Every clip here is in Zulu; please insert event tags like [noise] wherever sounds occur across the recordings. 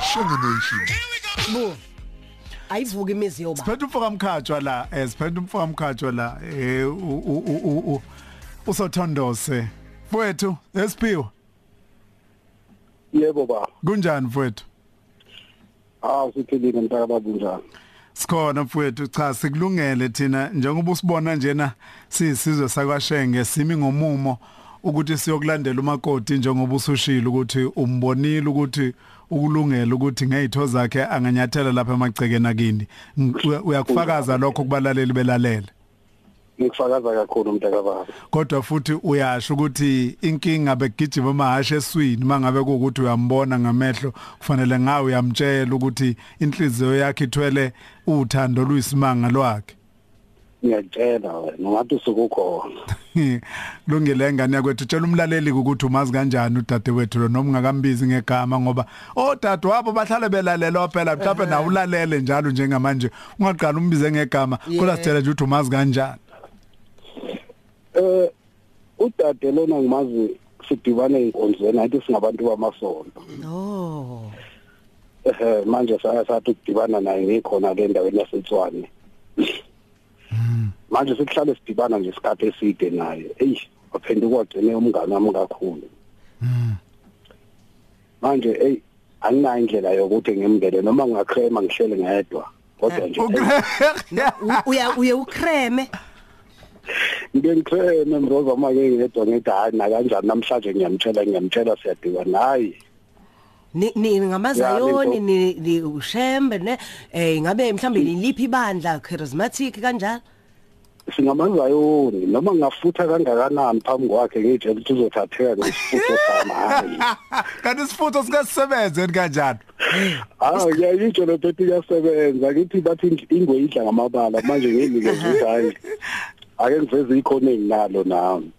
Shenga Nation. bu ayivuka imizi yoba Siphethe umfoka mkhatshwa la, eh siphethe umfoka mkhatshwa la, eh u- u- u- u- u- usothondose. Mfowethu, esiphiwe. Yebo ba. Kunjani mfowethu? Ah siphilile mntaka baba njani? Sikhona mfowethu cha sikulungele thina njengoba usibona njena sisizwe sakwashenge simi ngomumo ukuthi siyokulandela umakoti njengoba usushilo ukuthi umbonile ukuthi ukulungela ukuthi ngezitho zakhe anganyathela lapha emagcekeni akini. Uyakufakaza lokho kubalaleli belalela Ngikufakaza kakhulu mntaka baba. kodwa futhi uyasho ukuthi inkinga begijima amahashe eswini mangabe ukuthi uyambona ngamehlo kufanele ngawe uyamtshela ukuthi inhliziyo yakhe ithwele uthando luyisimanga lwakhe. Ngiyatshela wena ngathi usukukhona. [laughs] kulungile ngane yakwethu tshela umlaleli ukuthi umazi kanjani udadewethu lo noma ungakambizi ngegama ngoba odade wabo bahlale belalela phela mhlawumbe nawe ulalele njalo njengamanje ungaqala umbize ngegama kodwa sitshela nje ukuthi umazi kanjani Eh udade lona ngimazi sidibane enkonzweni athi singabantu bamasonto. oh Eh manje saya sathi ukudibana naye ngikhona le ndaweni yaseTswane. Manje sikuhlale sidibana nje isikhathi eside naye. Ey waphenduka wagcine umngane wami kakhulu. Manje ey anginayo indlela yokuthi ngimngele noma ngingakrema ngihlele ngedwa. Kodwa nje uya uye ukreme ngike ngikreme mroza make ngedwa ngithi hayi na kanjani namhlanje ngiyamtshela ngiyamtshela siyadibana hayi. ni ni ngamazayoni ni ushembe ne eh ngabe mhlambe liphi ibandla charismatic kanjalo singamazayoni noma ngafutha kangakanani phambi kwakhe ngitshela ukuthi uzothatheka ngesifutho sami hayi [laughs] kanti isifutho sikasisebenze kanjani? Hayi ngiyayitsho lo bethi iyasebenza. Ngithi bathi ingwe idla ngamabala manje nginikeza ukuthi hayi ake ngiveze ikhono enginalo nami.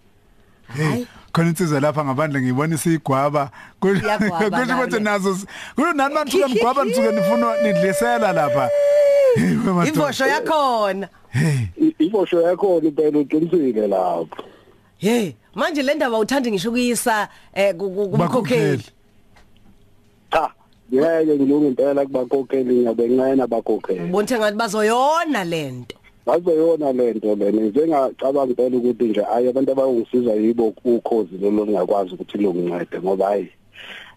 Hayi khona insizwe lapha ngaphandle ngibona isiyigwaba Iyagwaba [laughs] kusho ukuthi nale. nazo kulo nani manisuke nigwaba nisuke nifuna [laughs] nidlisela lapha. Hey, we madoda. imvosho yakhona. Hey. I- ibosho yakho impela uqinisile lapho. Hey manje le ndaba uthanda ngisho kuyisa eh ku- ku- kumkhokheli cha ngeke ngilunge impela kubakokheli ngabe ngincane abakokheli ubonke ngathi bazoyona lento bazoyona lento lena njengacabanga impela ukuthi nje ayi abantu abayongisiza yibo ukhozi lelo lingakwazi ukuthi lungincede ngoba hayi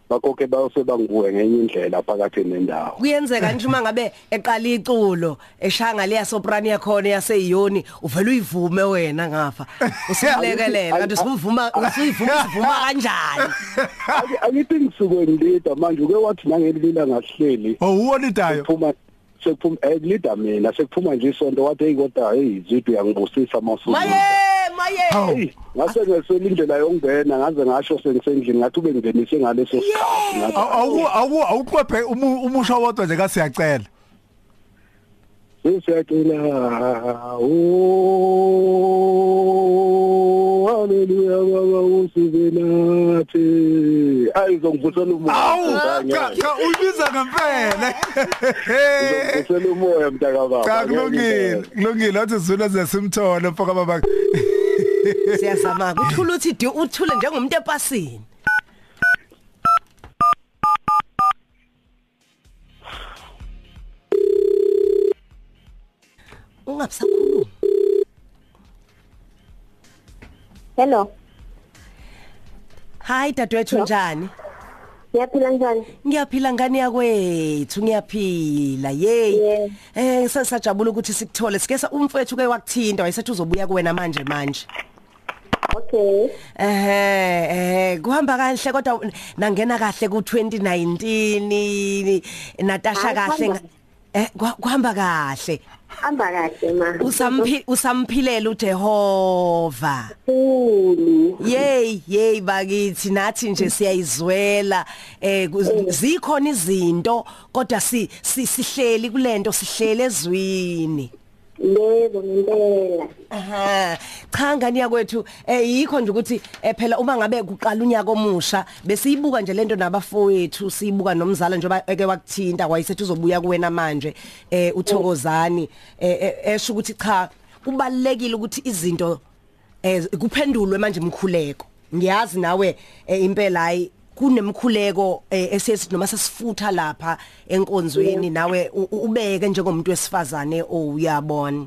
bakokhe bayose bangibuye ngenye indlela phakathi nendawo. Kuyenzeka nje uma ngabe eqala iculo eshanga leya soprano yakhona yaseyoni uvela uyivume wena ngafa. Usilekelela kanti usivuma usivuma usivuma kanjani? Aki- akithi ngisuke ngilida manje uke wathi nangelila ngasihleli oh uwolidayo phuma sekuphuma eh ngilida mina sekuphuma nje isonto wathi hey kodwa hey zithi uyangibusisa masuku maye maye! Hey, ngase ngesela indlela yongena ngaze ngasho sengisendlini ngathi ube ngenise ngaleso sikhathi ngathi awu awu. awuqwephe umu- umusho wodwa nje kasiyacela siyacela oh haleluya baba usibenathi ayizongivusela umoya awu Ngane. cha cha uyibiza ngempela. Ngizongivusela umoya mntaka baba. Cha Ngeke kulungile ngempela. kulungile wathi sizule zesimthole mfoka baba siyazama. Ukuthula uthi di uthule njengomuntu epasini. Ungabisakhuluma Hello. hayi dadewethu njani? Ngiyaphila njani? ngiyaphila ngani yakwethu ngiyaphila yey Yeah. eh sasajabula ukuthi sikuthole sike sa- umfowethu ke wakuthinta wayesethi uzobuya kuwena manje manje Okay. Eh eh kuhamba kahle kodwa nangena kahle ku 2019 Natasha Hayi, kahle kuhamba. nga- eh kuha- kuhamba kahle Amba kahle ma. usamphi usamphilela uJehova. Yey yey bakithi nathi nje siyayizwela eh ku- zikhona izinto kodwa si si- sihleli kulento sihlele ezwini Yebo ngempela. Aha cha ngani yakwethu? Eh yikho nje ukuthi eh phela uma ngabe kuqala unyaka omusha besiyibuka nje lento nabafowethu siyibuka nomzala njengoba eke wakuthinta wayesethi uzobuya kuwena manje eh uthokozani. Eh eh, esho ukuthi cha kubalekile ukuthi izinto eh kuphendulwe manje mkhuleko ngiyazi nawe impela hayi kunemkhuleko eh, esithi noma sesifutha lapha enkonzweni nawe ubeke njengomuntu wesifazane oyabona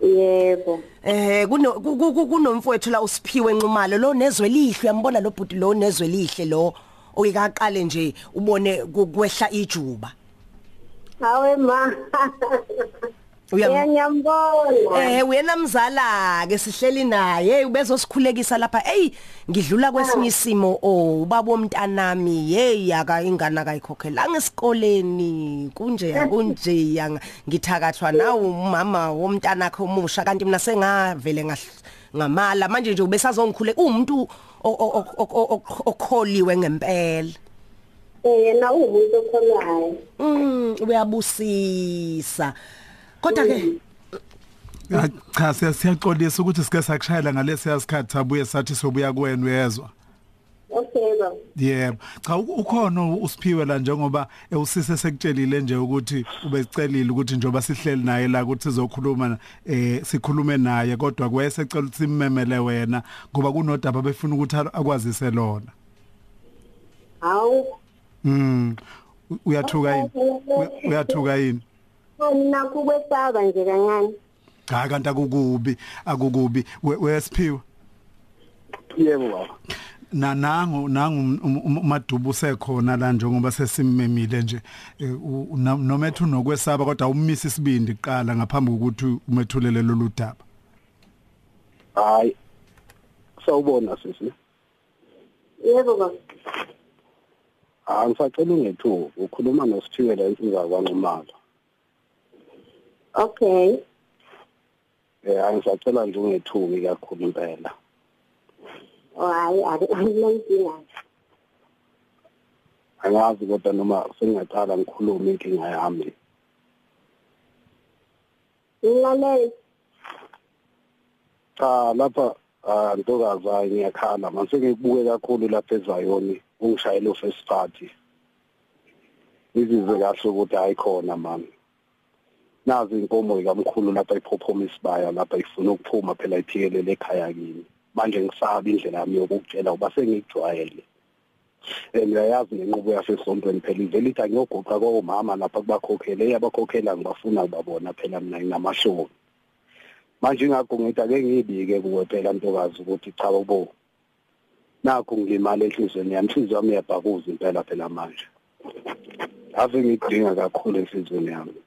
yebo. Eh kuno ku- ku- ku- kunomfowethu la usiphiwe enxumalo lo nezwe lihle uyambona lo bhuti lo nezwe lihle lo oyikaqale nje ubone kwehla ijuba. Hawe ma. [laughs] Uyam- ngiyambona Eh uyena mzala ke sihleli naye. Ubezosikhulekisa lapha. Hey ngidlula kwesinye isimo. Oh ubaba womntanami. Hey aka ingane akayikhokhela ngesikoleni. Kunje kunje yanga. Ngithakathwa nawe umama womntanakhe omusha kanti mina sengavele ngahl- ngamala. Manje nje ubesazongikhule umuntu o- o- o- o- o- okholiwe ngempela. Eh, yena uwumuntu okholwayo mm uyabusisa. Kodwa ke Ya, cha siya- siyaxolisa ukuthi sike sakushayela ngalesi yasikhathi sabuye sathi sobuya kuwena uyezwa okay baba Yebo. Cha ukhona usiphiwe la njengoba ewusise sekutshelile nje ukuthi ubesicelile ukuthi njoba sihleli naye la ukuthi sizokhuluma eh sikhulume naye kodwa kwayesecela ukuthi simmemele wena ngoba kunodaba befuna ukuthi akwazise lona. hawu Mm. Uyathuka yini? Uya- Uyathuka yini? Mina kukwesaba nje kancane. Cha kanti akukubi, akukubi. We- Wesiphiwe yebo baba na nangu nangu um- um- um- umadubu sekhona la njengoba sesimemile nje. Eh, u- u- na- noma ethu nokwesaba kodwa umisi isibindi kuqala ngaphambi kokuthi umethulele lolu daba. Hayi sawubona sisi. Yebo baba ah ngisacela ungethuki. Ukhuluma nosiphiwe la insizwa kwanqumalo okay. Eh angisacela nje ungethuki kakhulu impela. Oh hayi akulenkinga angazi kodwa noma sengingaqala ngikhulume inkinga yami. Ngilalele. Cha lapha ah, ntokazi hayi ngiyakhala. Manje ngikubuke kakhulu lapha eZayoni ungishayele ufirst party. Izizwe kahle ukuthi ayikhona mami nazi inkomo ikamkhulu lapha iphophoma isibaya lapha ifuna ukuphuma phela iphikelele ekhaya kimi. Manje ngisaba indlela yami yokukutshela uba sengikujwayele Eh ngiyayazi ngenqubo yasesontweni phela ivele ithi angiyoguqa komama lapha kubakhokhele eyabakhokhela ngibafuna kubabona phela mina nginamashoni manje ingakho ngithi ake ngibike kuwe phela ntokazi ukuthi cha bo nakho ngilimala enhlizweni yami inhliziyo yami iyabhakuza impela phela manje. Ave ngidinga kakhulu enhlizweni yami.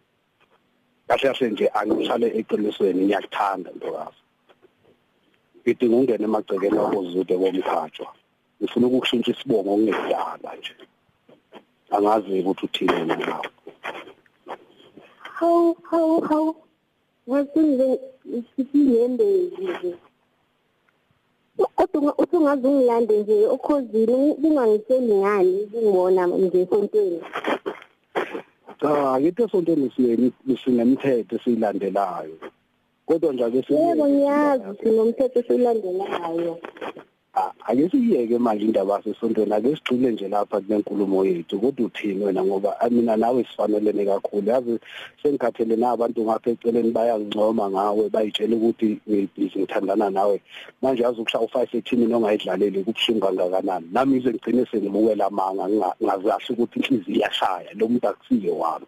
Kahle kahle nje angihlale eqinisweni ngiyakuthanda ntokazi ngidinga ungena emagcekeni wakozude komkhatshwa ngifuna ukukushintsha isibongo ngekudala nje. Angazi ukuthi uthini ngawo hawu hawu hawu. Ngasinje isiyembezi nje. Kodwa uthi ungaze ungilande nje okhozini kungangiseli ngani kungibona nje esontweni? cha ah, yethu sonke nesinemthetho siyilandelayo kodwa nje ke yebo ngiyazi sinomthetho esiyilandelayo. Ake siyeke manje indaba yasesontweni ake sigxile nje lapha kule nkulumo yethu kodwa uthini wena? Ngoba ah, mina nawe sifanelene kakhulu. Yazi sengikhathele nabantu ngapha eceleni bayangincoma ngawe bayitshela ukuthi ngibhizi ngithandana nawe. Manje yazi ukushaya u5 ethini ongayidlaleli kubuhlungu kangakanani? Nami ize ngigcine sengimukela amanga nginga- ngazi kahle ukuthi inhliziyo iyashaya lo muntu akusiye wami.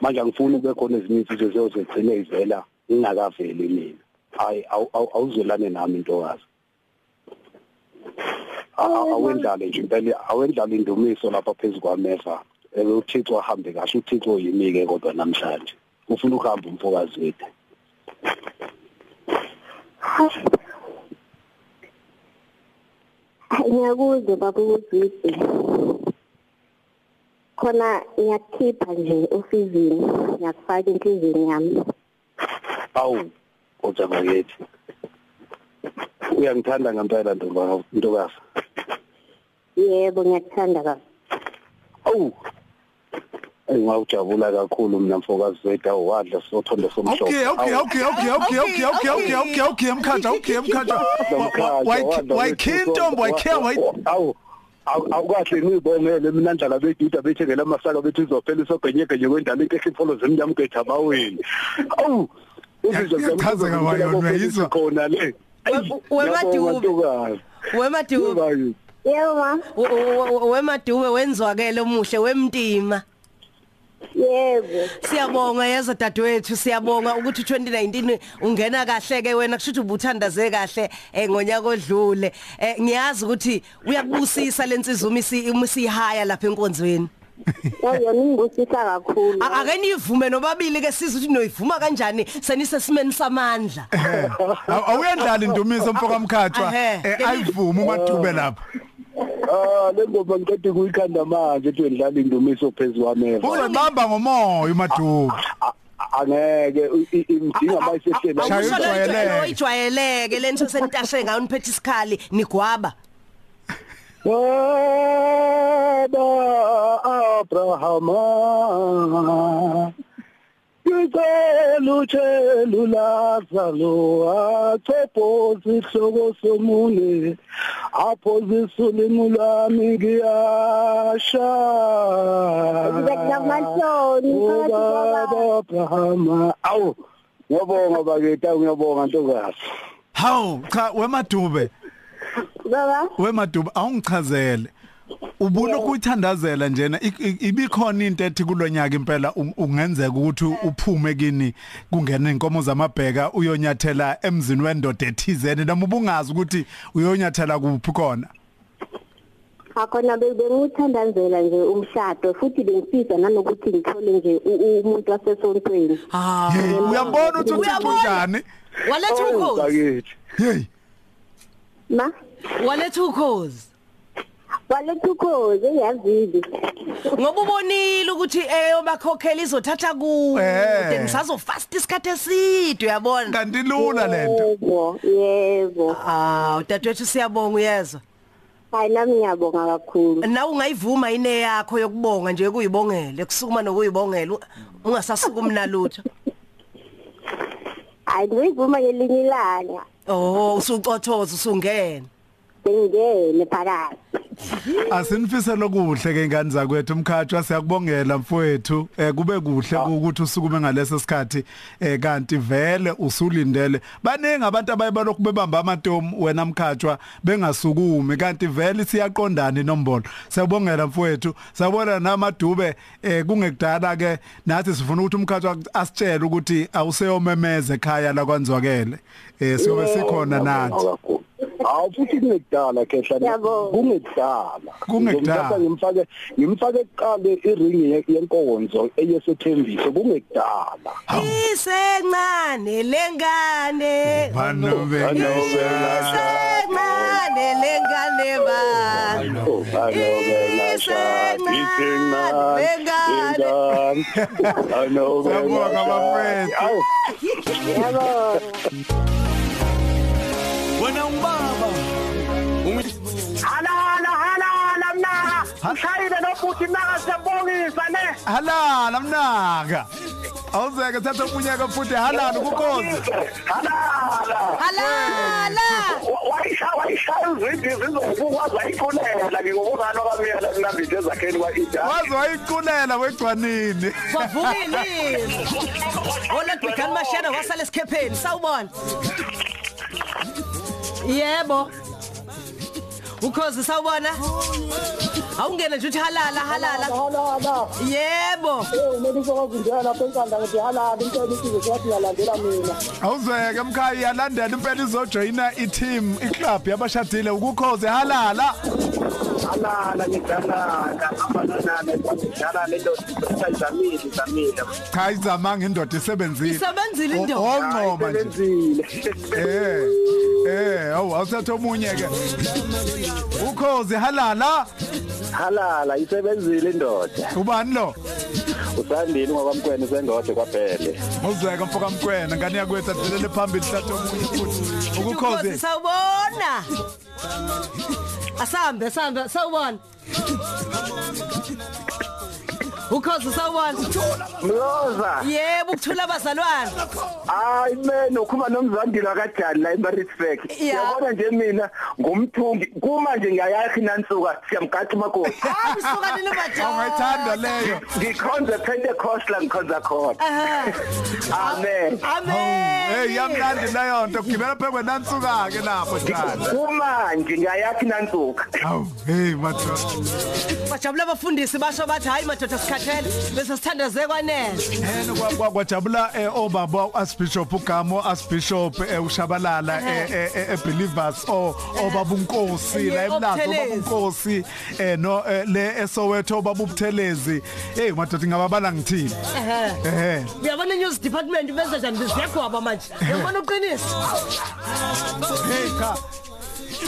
Manje angifuni kube khona ezinye izinto zezogcine ivela ngingakaveli mina. Hayi awu- awu- awuzwelane nami intokazi A- awendlale nje impela awendlale indumiso lapha phezulu kwameva Eh, uThixo ahambe kahle uThixo yimike kodwa namhlanje. Ufuna ukuhamba umfokazi wethu? Ngiyakuzwa baba ukuzwise khona ngiyakukhipha nje ofizini ngiyakufaka enhliziyweni yami. Awu ojabakethi uyangithanda ngempela ntomba ntokazi. Yebo ngiyakuthanda kabi awu engawujabula kakhulu mina mfokazi wethu. Awu wadla sothondo somhlophe. Okay okay Awu. okay okay okay okay okay okay okay okay. mkhaja okay mkhaja wayikhintombo wayikhiya wayi awu awu- awukahle ngiyibongele mina ndlala beduda bethengela amasaka bethi izophela isogonyeke nje kwendala into ehlifolo zemnyama getha baweni awu Yachaza kwayo, uyayizwa? khona le. We- we- Madubi. wemadubi Yebo ma. U- u- u- Wemadume wenzwakele omuhle wemntima. Yebo. Siyabonga yeza dadewethu siyabonga ukuthi 2019 ungena kahle ke wena kushuthi ubuthandaze kahle eh, ngonyaka odlule Eh, ngiyazi ukuthi uyakubusisa lensizwa umisi umisihaya lapha enkonzweni Yona ingibusisa kakhulu. A- ake nivume nobabili ke sizwe ukuthi noyivuma kanjani senisesimeni samandla Aw- awuyandlala indumiso mfoka mkhathwa Ehhe. eh, ayivume umadube lapha Ah le ngoma ngiqede kuyikhanda manje ethi wedlala indumiso phezulu kwameva. uzobamba ngomoya umadube A- Angeke u- i- imdinga mayisehlele. Shaya Awusho lo ujwayeleke. ijwayele- oyijwayeleke lento sentashe ngayo niphethe isikhali nigwaba Baba Abrahama Ngicela utshela Lazaro achophoza isihloko somune aphozisa ulimi lwami ngiyasha phakathi Baba. Abrahama awu ngiyabonga bakithi ngiyabonga ntokazi hawu cha wemadube Baba. wemadube awungichazele ubuna ukuyithandazela njena? Ibikhona into ethi kulonyaka impela un- ungenzeka ukuthi uphume kini kungena inkomo zamabheka uyonyathela emzini wendoda ethizene noma ubungazi ukuthi uyonyathela kuphi khona? Akhona benguthandazela nje umshado futhi bengifisa nanokuthi ngithole nje umuntu wasesontweni. ah. Uyabona ukuthi Uyabona? kunjani waletha ukhozi. hey. Ma. waletha ukhozi. Waletha ukhozi eyazili. ngoba ubonile ukuthi eyobakhokhela izothatha kude Eh. ngisazo fast isikhathi eside uyabona kanti lula lento Yebo, yebo. ah dadewethu siyabonga uyezwa Hayi nami ngiyabonga kakhulu. nawe ungayivuma ine yakho yokubonga nje kuyibongele kusukuma nokuyibongela u- ungasasukumi nalutho Hayi ngivuma ngelinye ilanga. oh usucothoza usungena Bengene phakathi. Asinifise lokuhle ke ingane zakwethu umkhathwa siyakubongela mfowethu. Eh kube kuhle ukuthi usukume ngaleso sikhathi. Eh kanti vele usulindele. Baningi abantu abayibalokhu bebamba amatomu wena mkhathwa bengasukumi. Kanti vele siyaqondana inombolo. Siyabongela mfowethu. Sabona namadube eh kungekudala ke nathi sifuna ukuthi umkhathwa asitshele ukuthi awuseyomemeze ekhaya la kwanzwakele eh siyobe sikhona nathi. Kakhulu awu futhi kungekudala khehla Yabo. kungekudala Kungekudala. Ngizomthatha ngimfake ngimfake kuqale iringi ye- yenkonzo eyesethembiso kungekudala isencane lengane Banobela. isencane lengane ba Siyabonga, bafowethu. Yebo. Wena ubaba. Halala halala mnaka mshayile nobuthi mnaka siyabongisa ne? Halala mnaka. Awuzeke thatha umunyaka futhi. Halala ukukhozi. Halala. Halala. Wayisha wayishaya uzindi zizokukwazi wayiqulela ngikubungano kamiyela kunambithe ezakheni kwa-ida waze wayiqulela wegcwanini. Kwavukile olebhigani mashana wasala esikhepheni sawubona. Yebo ukhozi sawubona awungena nje uthi halala halala halala yebo Eh mina ngizokwazi njalo lapha enkanda ngithi halala impela isizwe siyathi yalandela mina awuzeke mkhaya iyalandela impela izojoyina i-team iclub yabashadile ukukhozi halala halala ngidalala abananane ngidala lento sayizamile izamile cha izamanga indoda isebenzile isebenzile indoda ongqoma nje sebenzile eh eh awu awusethe omunye ke. Ukhozi halala. Halala isebenzile indoda. Ubani lo? Usandile ngokwamkwene sengode kwaphele uzeke mfoka mkwena ngani yakwethu adelele phambili hlathe omunye futhi. Ukukhozi. Ukhozi sawubona. Asambe sambe sawubona. Ukhozi sawubona Mloza. Yebo ukuthula abazalwane. Hayi man ukhuluma nomzandile akajani la eMaritzburg. Ya. yabona nje mina ngumthungi kuma nje ngiyayakhi nansuka siyamgaxa makoti hayi usuka nini Awungayithanda leyo. ngikhonza Pentecost la ngikhonza khona. Amen. Amen. Hey yamnandi leyo nto gibela phekwe nansuka ke lapho njalo. kuma nje ngiyayakhi nansuka. Awu hey madoda. bajabula abafundisi basho bathi hayi madoda sikhathele bese sithandaze kwanele. Yena kwa- kwa- kwajabula eh, obaba asbishop ugamo asbishop eh, ushabalala eh, eh, eh, eh, believers o obaba unkosi la Yeah, emlazo obaba Obuthelezi. unkosi eh no eh, le esowetho obaba ubuthelezi hey madoda ngababala ngithini? Ehe. Eh uyabona news department benza njani? Biziyagwaba manje. Uyabona uqiniso? Hey cha.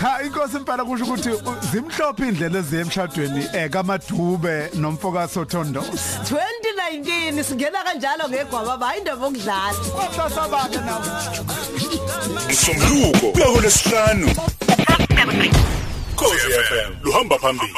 Cha inkosi impela kusho ukuthi u- zimhlophe indlela eziye emshadweni eh kaMadube nomfokazi Thondosi. 2019 singena kanjalo ngegwaba hayi indaba okudlala wasasabake nawo Isomluko kuya kulesihlanu Khosi FM luhamba phambili.